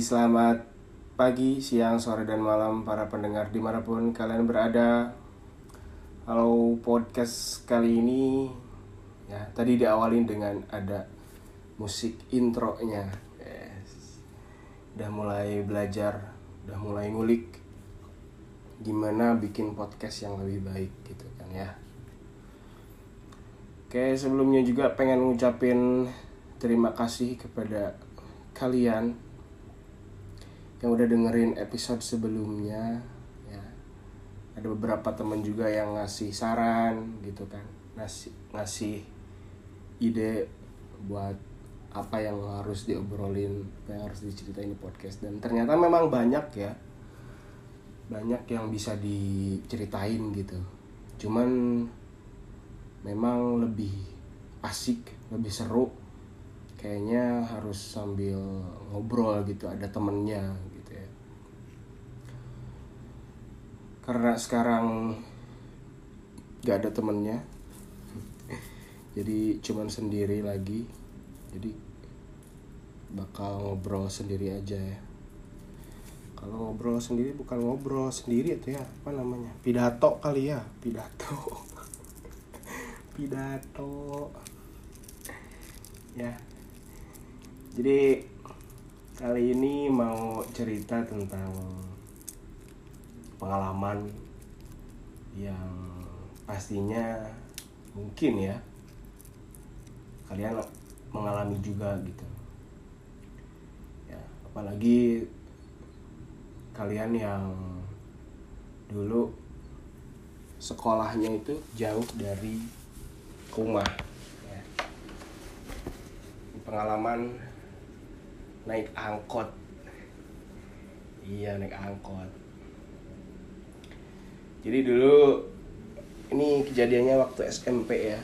Selamat pagi, siang, sore, dan malam para pendengar di mana pun kalian berada. Halo podcast kali ini. Ya Tadi diawalin dengan ada musik intronya. Yes. Udah mulai belajar, udah mulai ngulik Gimana bikin podcast yang lebih baik gitu kan ya. Oke sebelumnya juga pengen ngucapin terima kasih kepada kalian yang udah dengerin episode sebelumnya ya. Ada beberapa temen juga yang ngasih saran gitu kan ngasih ngasih ide buat apa yang harus diobrolin apa yang harus diceritain di podcast. Dan ternyata memang banyak ya banyak yang bisa diceritain gitu. Cuman memang lebih asik lebih seru kayaknya harus sambil ngobrol gitu ada temennya gitu ya karena sekarang gak ada temennya. Jadi cuman sendiri lagi. Jadi bakal ngobrol sendiri aja ya. Kalau ngobrol sendiri bukan ngobrol sendiri itu ya apa namanya? Pidato kali ya pidato. Pidato. Ya. Jadi kali ini mau cerita tentang pengalaman yang pastinya mungkin ya kalian mengalami juga gitu. Ya, apalagi kalian yang dulu sekolahnya itu jauh dari rumah. Ya. Pengalaman naik angkot iya naik angkot jadi dulu ini kejadiannya waktu SMP ya.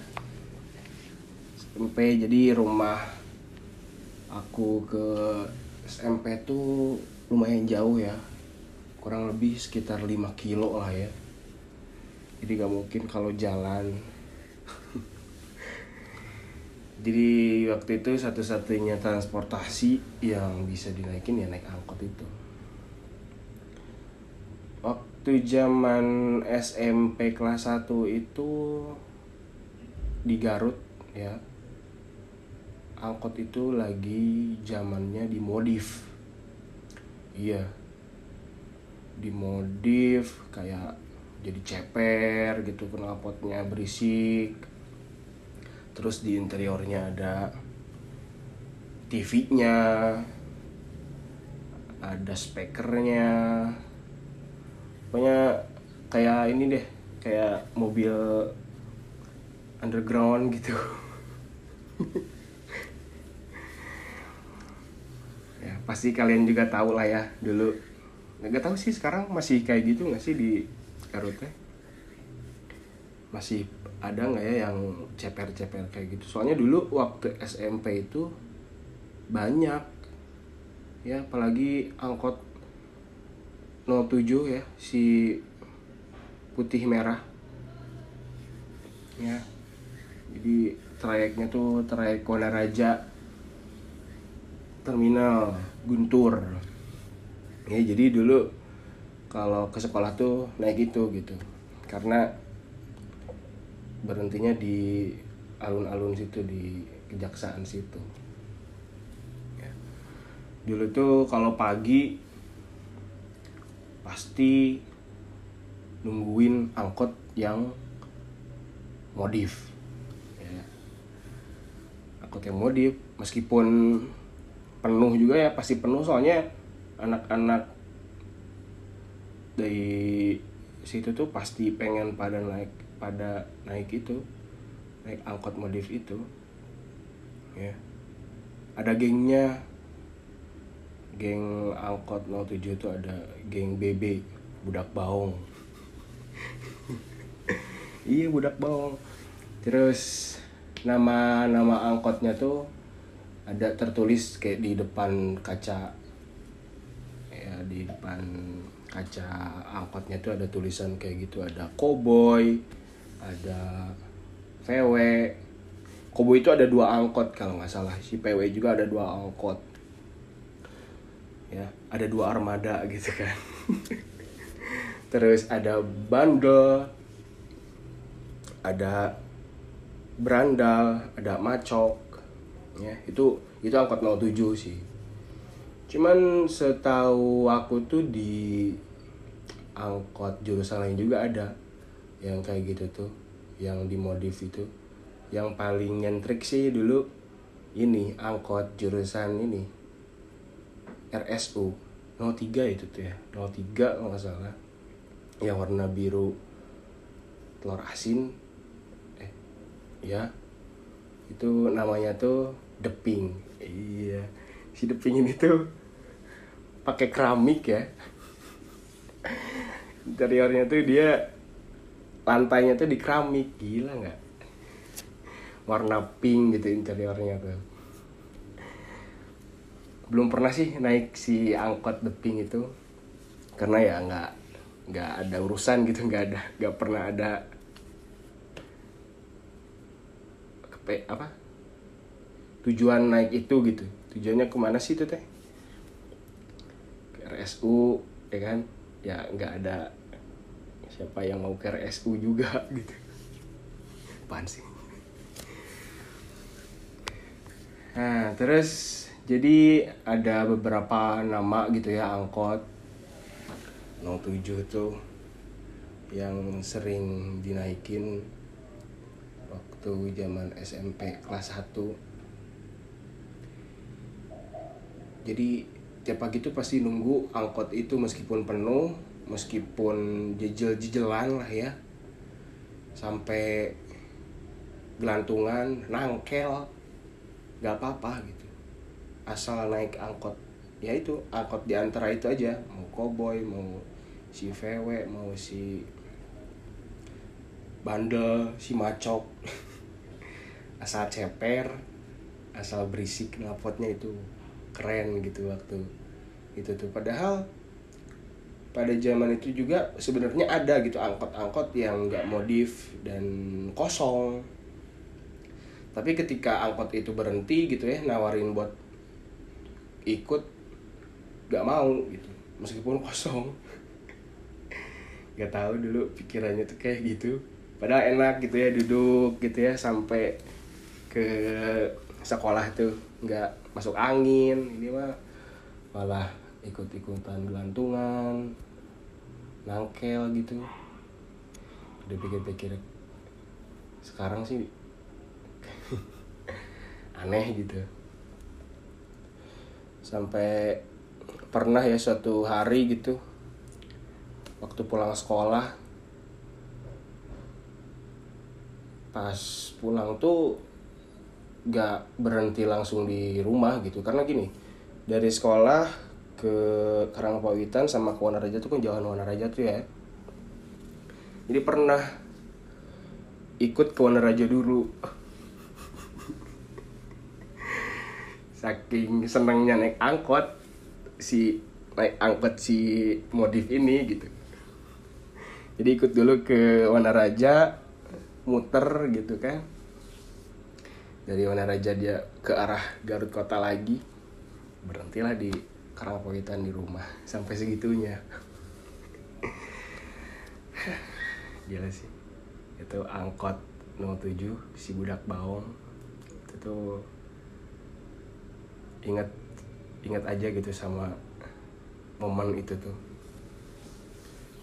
SMP jadi rumah aku ke SMP tuh lumayan jauh ya. Kurang lebih sekitar 5 kilo lah ya. Jadi gak mungkin kalau jalan. Jadi waktu itu satu-satunya transportasi yang bisa dinaikin ya naik angkot itu waktu zaman SMP kelas 1 itu di Garut ya. Angkot itu lagi zamannya dimodif iya. Dimodif kayak jadi ceper gitu knalpotnya berisik. Terus di interiornya ada TV-nya ada speakernya. pokoknya kayak ini deh kayak mobil underground gitu. Ya pasti kalian juga tahu lah ya dulu. Nggak tahu sih sekarang masih kayak gitu nggak sih di Garut teh masih ada nggak ya yang ceper-ceper kayak gitu? Soalnya dulu waktu SMP itu banyak. Ya apalagi angkot 07 ya si putih merah. Ya. Jadi trayeknya tuh trayek Raja terminal Guntur. Ya jadi dulu kalau ke sekolah tuh naik itu gitu. Karena berhentinya di alun-alun situ di kejaksaan situ. Ya. dulu tuh kalau pagi pasti nungguin angkot yang modif. Ya. angkot yang modif meskipun penuh juga ya pasti penuh. Soalnya anak-anak dari situ tuh pasti pengen pada naik pada naik itu naik angkot modif itu. Ya. Ada gengnya. Geng angkot 07 itu ada geng BB budak baung iya budak baung terus nama nama angkotnya tuh ada tertulis kayak di depan kaca. Ya di depan kaca angkotnya tuh ada tulisan kayak gitu. Ada cowboy ada VW Kobo itu ada dua angkot kalau nggak salah. Si PW juga ada dua angkot. Ya ada dua armada gitu kan terus ada bandel ada berandal ada macok ya. Itu itu angkot 07 sih. Cuman setahu aku tuh di angkot jurusan lain juga ada yang kayak gitu tuh yang dimodif itu. Yang paling nyentrik sih dulu ini angkot jurusan ini. RSU 03 itu tuh ya 03 kalau nggak salah yang warna biru telur asin. Eh ya. Itu namanya tuh deping iya. Si deping ini tuh pakai keramik ya. Interiornya tuh dia lantainya tuh di keramik. Gila nggak? Warna pink gitu interiornya tuh. Belum pernah sih naik si angkot the pink itu. Karena ya nggak nggak ada urusan gitu nggak ada nggak pernah ada kepe apa? Tujuan naik itu gitu. Tujuannya ke mana sih itu teh? Ke RSU ya kan? Ya nggak ada siapa yang mau ke RSU juga gitu. Apaan sih? Nah, terus jadi ada beberapa nama gitu ya angkot 07 tuh yang sering dinaikin waktu zaman SMP kelas 1. Jadi tiap pagi tuh pasti nunggu angkot itu meskipun penuh, meskipun jejel-jejelan lah ya. Sampai gelantungan, nangkel, gak apa-apa gitu asal naik angkot ya itu angkot di antara itu aja mau koboi mau si VW mau si bandel si macok. Asal ceper asal berisik ngapotnya itu. Keren gitu waktu itu tuh. Padahal pada zaman itu juga sebenarnya ada gitu angkot-angkot yang nggak modif dan kosong. Tapi ketika angkot itu berhenti gitu ya nawarin buat ikut gak mau gitu. Meskipun kosong gak tahu dulu pikirannya tuh kayak gitu. Padahal enak gitu ya duduk gitu ya sampai ke sekolah tuh. Nggak masuk angin ini mah malah ikut-ikutan gelantungan nangkel gitu. Udah pikir-pikir sekarang sih aneh gitu. Sampai pernah ya suatu hari gitu waktu pulang sekolah pas pulang tuh gak berhenti langsung di rumah gitu. Karena gini dari sekolah ke Karangpawitan sama ke Wanaraja tuh kan jauhan Wanaraja tuh ya. Jadi pernah ikut ke Wanaraja dulu. Saking senangnya naik angkot si naik angkot si modif ini gitu jadi ikut dulu ke Wanaraja muter gitu kan. Dari Wanaraja dia ke arah Garut kota lagi. Berhentilah di Karangpawitan di rumah sampai segitunya. Gila sih. Itu angkot 07 si budak bawang itu tuh ingat ingat aja gitu sama momen itu tuh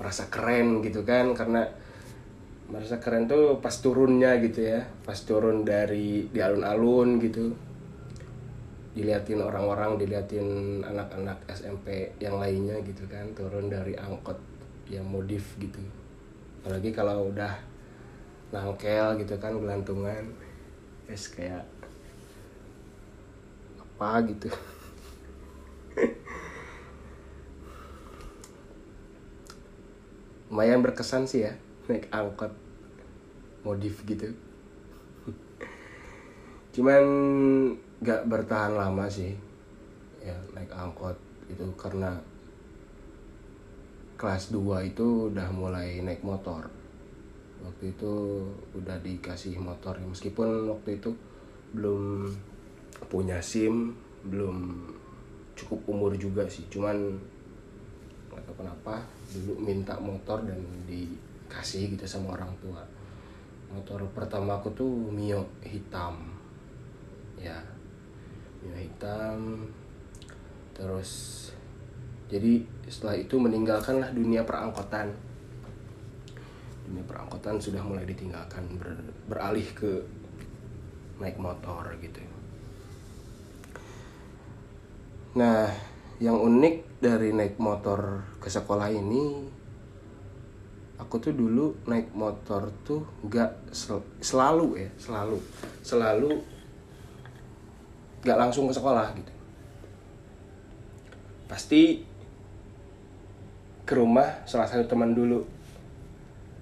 merasa keren gitu kan karena merasa keren tuh pas turunnya gitu ya pas turun dari di alun-alun gitu. Diliatin orang-orang diliatin anak-anak SMP yang lainnya gitu kan turun dari angkot yang modif gitu. Apalagi kalau udah nangkel gitu kan gelantungan es kayak apa gitu lumayan berkesan sih ya naik angkot modif gitu. Cuman gak bertahan lama sih ya naik angkot itu karena kelas 2 itu udah mulai naik motor. Waktu itu udah dikasih motor meskipun waktu itu belum punya sim belum cukup umur juga sih. Cuman tahu kenapa? Dulu minta motor dan dikasih gitu sama orang tua. Motor pertama aku tuh Mio hitam. Ya Mio hitam. Terus jadi setelah itu meninggalkanlah dunia perangkotan. Dunia perangkotan sudah mulai ditinggalkan ber, beralih ke naik motor gitu. Nah yang unik dari naik motor ke sekolah ini aku tuh dulu naik motor tuh nggak sel selalu ya selalu. Selalu nggak langsung ke sekolah gitu. Pasti ke rumah salah satu teman dulu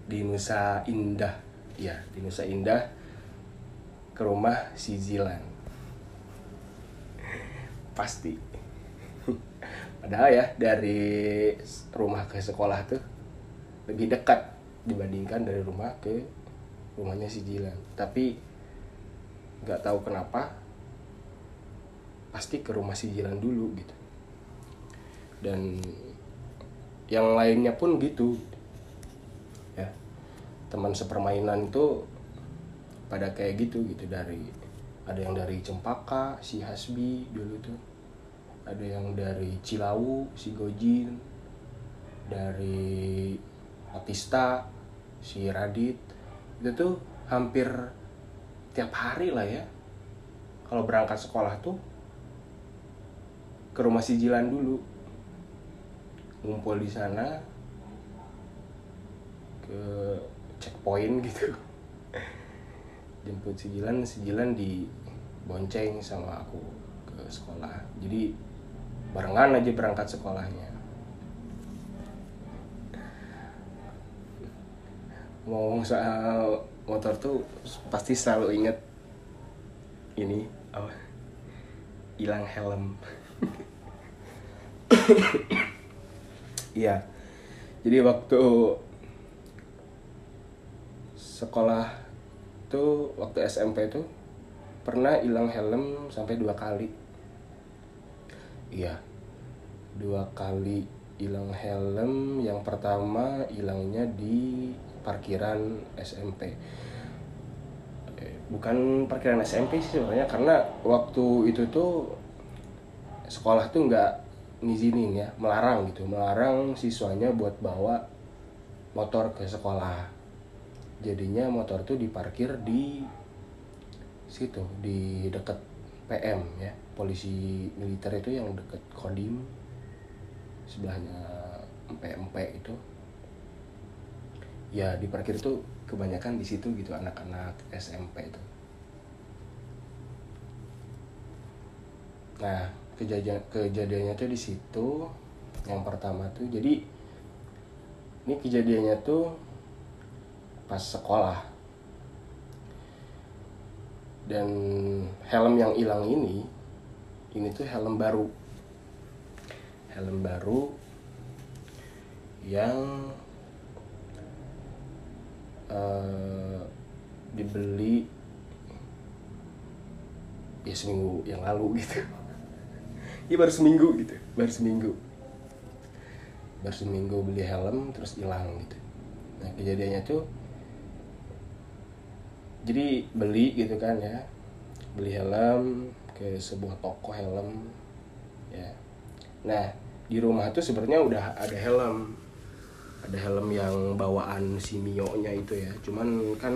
di Nusa Indah. Ya di Nusa Indah ke rumah si Zilan. Pasti padahal ya dari rumah ke sekolah tuh lebih dekat dibandingkan dari rumah ke rumahnya si Jilan tapi nggak tahu kenapa pasti ke rumah si Jilan dulu gitu. Dan yang lainnya pun gitu. Ya teman sepermainan itu pada kayak gitu gitu dari ada yang dari Cempaka si Hasbi dulu tuh ada yang dari Cilawu si Gojin dari Otista si Radit. Itu tuh hampir tiap hari lah ya. Kalau berangkat sekolah tuh ke rumah si Jilan dulu. Ngumpul di sana ke checkpoint gitu. Jemput si Jilan si Jilan di bonceng sama aku ke sekolah. Jadi barengan aja berangkat sekolahnya. Ngomong soal motor tuh pasti selalu inget ini apa? Hilang helm. Iya. Jadi waktu sekolah tuh waktu SMP tuh pernah hilang helm sampai dua kali iya. Dua kali hilang helm yang pertama hilangnya di parkiran SMP eh, bukan parkiran SMP sih sebenarnya karena waktu itu tuh sekolah tuh nggak ngizinin ya melarang gitu. Melarang siswanya buat bawa motor ke sekolah. Jadinya motor tuh diparkir di situ di dekat PM ya polisi militer itu yang deket Kodim sebelahnya MP-MP itu. Ya di parkir itu kebanyakan di situ gitu anak-anak SMP itu. Nah kejadian kejadiannya tuh di situ yang pertama tuh jadi ini kejadiannya tuh pas sekolah. Dan helm yang hilang ini ini tuh helm baru. Helm baru yang uh, dibeli ya seminggu yang lalu gitu. Ya baru seminggu gitu baru seminggu. Baru seminggu beli helm terus hilang gitu. Nah kejadiannya tuh jadi beli gitu kan ya. Beli helm ke sebuah toko helm ya. Nah di rumah tuh sebenarnya udah ada helm. Ada helm yang bawaan si Mio nya itu ya. Cuman kan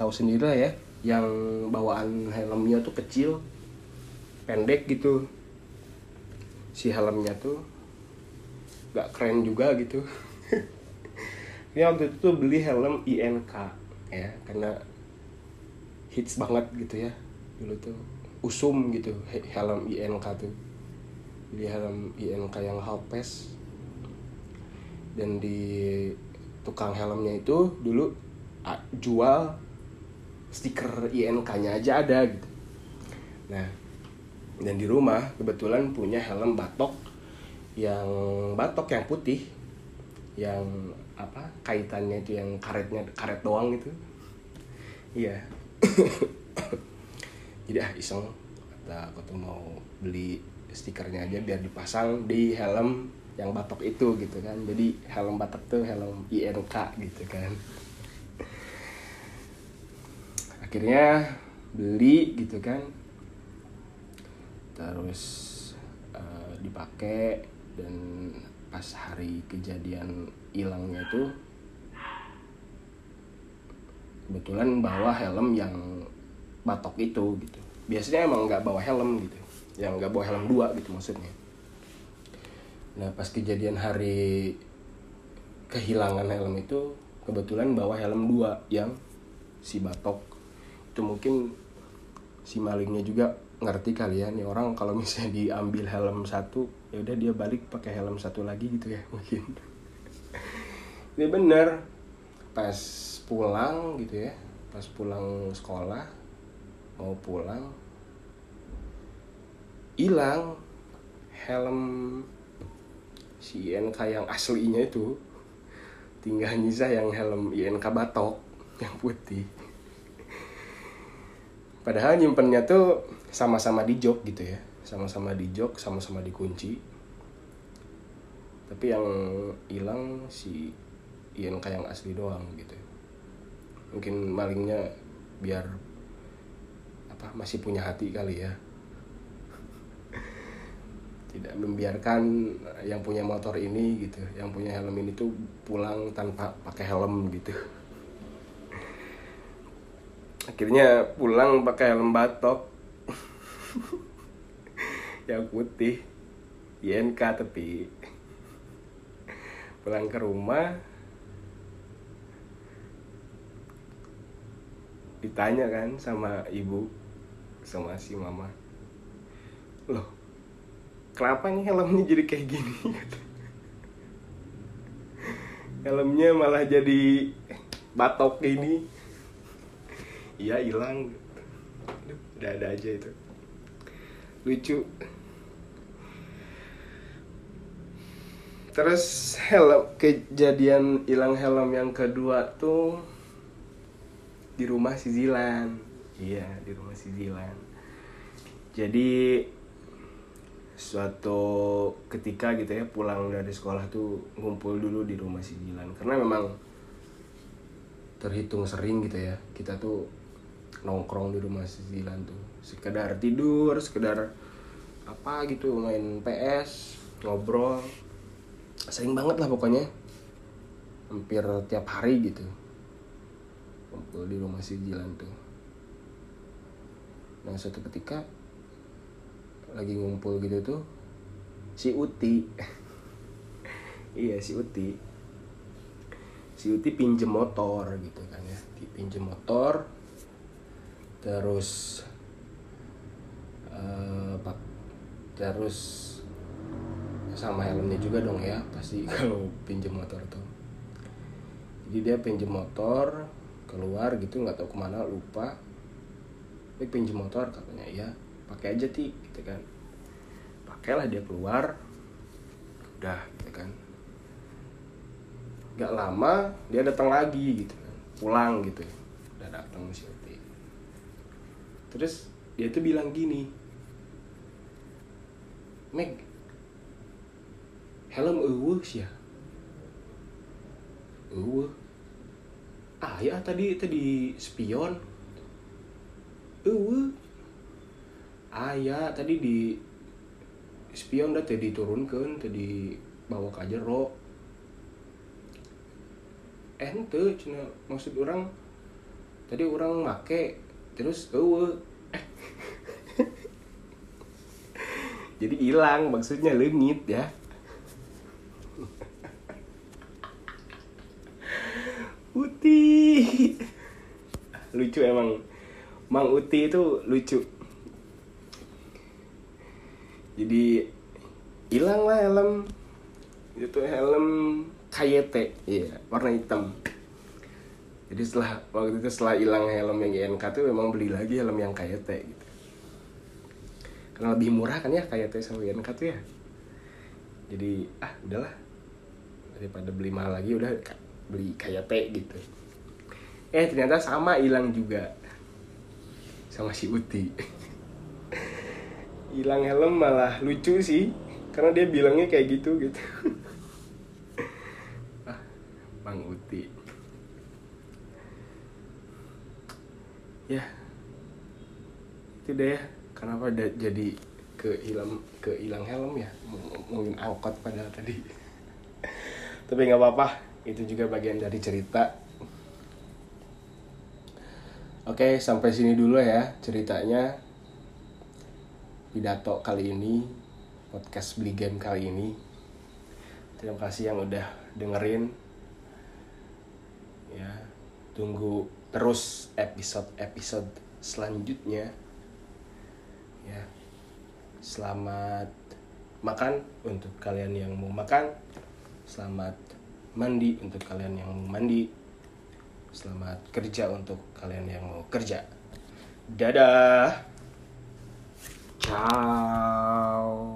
tahu sendiri lah ya yang bawaan helmnya tuh kecil pendek gitu. Si helmnya tuh gak keren juga gitu. Ini waktu itu tuh beli helm INK ya. Karena hits banget gitu ya dulu tuh usum gitu helm INK tuh. Beli helm INK yang halpes. Dan di tukang helmnya itu dulu jual stiker INK-nya aja ada gitu. Nah dan di rumah kebetulan punya helm batok yang batok yang putih yang apa kaitannya itu yang karetnya karet doang gitu. Iya jadi ah iseng. Kata aku tuh mau beli stikernya aja biar dipasang di helm yang batok itu gitu kan. Jadi helm batok tuh helm INK gitu kan. Akhirnya beli gitu kan. Terus uh, dipakai dan pas hari kejadian hilangnya itu kebetulan bawa helm yang batok itu gitu. Biasanya emang nggak bawa helm gitu. Yang nggak bawa helm dua gitu maksudnya. Nah pas kejadian hari kehilangan helm itu kebetulan bawa helm dua yang si batok. Itu mungkin si malingnya juga ngerti kalian ya orang kalau misalnya diambil helm satu ya udah dia balik pakai helm satu lagi gitu ya mungkin. Ini bener pas pulang gitu ya pas pulang sekolah mau pulang hilang helm si INK yang aslinya itu. Tinggal nyisa yang helm INK batok yang putih. Padahal nyimpennya tuh sama-sama di jok gitu ya. Sama-sama di jok sama-sama dikunci. Tapi yang hilang si INK yang asli doang gitu mungkin malingnya biar apa masih punya hati kali ya? Tidak membiarkan yang punya motor ini gitu yang punya helm ini tuh pulang tanpa pakai helm gitu. Akhirnya pulang pakai helm batok. Yang putih INK tapi pulang ke rumah. Ditanya kan sama ibu sama si mama. Loh kenapa nih helmnya jadi kayak gini? Helmnya malah jadi batok gini. Iya hilang. Udah ada aja itu. Lucu. Terus helm kejadian hilang helm yang kedua tuh di rumah si Zilan iya di rumah si Zilan. Jadi suatu ketika gitu ya pulang dari sekolah tuh ngumpul dulu di rumah si Jilan karena memang terhitung sering gitu ya kita tuh nongkrong di rumah si Jilan tuh. Sekedar tidur sekedar apa gitu main PS ngobrol. Sering banget lah pokoknya. Hampir tiap hari gitu. Ngumpul di rumah si Jilan tuh nah suatu ketika lagi ngumpul gitu tuh si Uti. Iya si Uti. Si Uti pinjem motor gitu kan ya. Pinjem motor terus uh, terus sama helmnya juga dong ya pasti kalau pinjem motor tuh. Jadi dia pinjem motor keluar gitu nggak tahu ke mana lupa tapi pinjem motor katanya ya pakai aja ti gitu kan. Pakailah dia keluar. Udah gitu kan. Gak lama dia datang lagi gitu kan. Pulang gitu. Udah datang si Uti terus dia tuh bilang gini Meg helm eueuh sih ya? Eueuh. Ah ya tadi tadi spion eueuh ayah tadi di spion dah tadi turunkan tadi bawa ke jero. Ente cina maksud orang tadi orang make terus ewe. Jadi hilang maksudnya lengit ya. Uti lucu emang Mang Uti itu lucu. Jadi hilang lah helm. Itu helm KYT iya. warna hitam. Jadi setelah waktu itu setelah hilang helm yang INK tuh memang beli lagi helm yang KYT gitu. Karena lebih murah kan ya KYT sama INK tuh ya. Jadi ah udahlah daripada beli mahal lagi udah beli KYT gitu. Eh ternyata sama hilang juga sama si Uti. Hilang helm malah lucu sih karena dia bilangnya kayak gitu gitu. Ah Bang Uti. Ya. Itu deh ya kenapa ada jadi ke hilang ke hilang helm ya? Mungkin angkot padahal tadi. Tapi nggak apa-apa itu juga bagian dari cerita oke sampai sini dulu ya ceritanya. Pidato kali ini podcast beli game kali ini. Terima kasih yang udah dengerin. Ya tunggu terus episode-episode selanjutnya. Ya selamat makan untuk kalian yang mau makan. Selamat mandi untuk kalian yang mau mandi selamat kerja untuk kalian yang mau kerja. Dadah. Ciao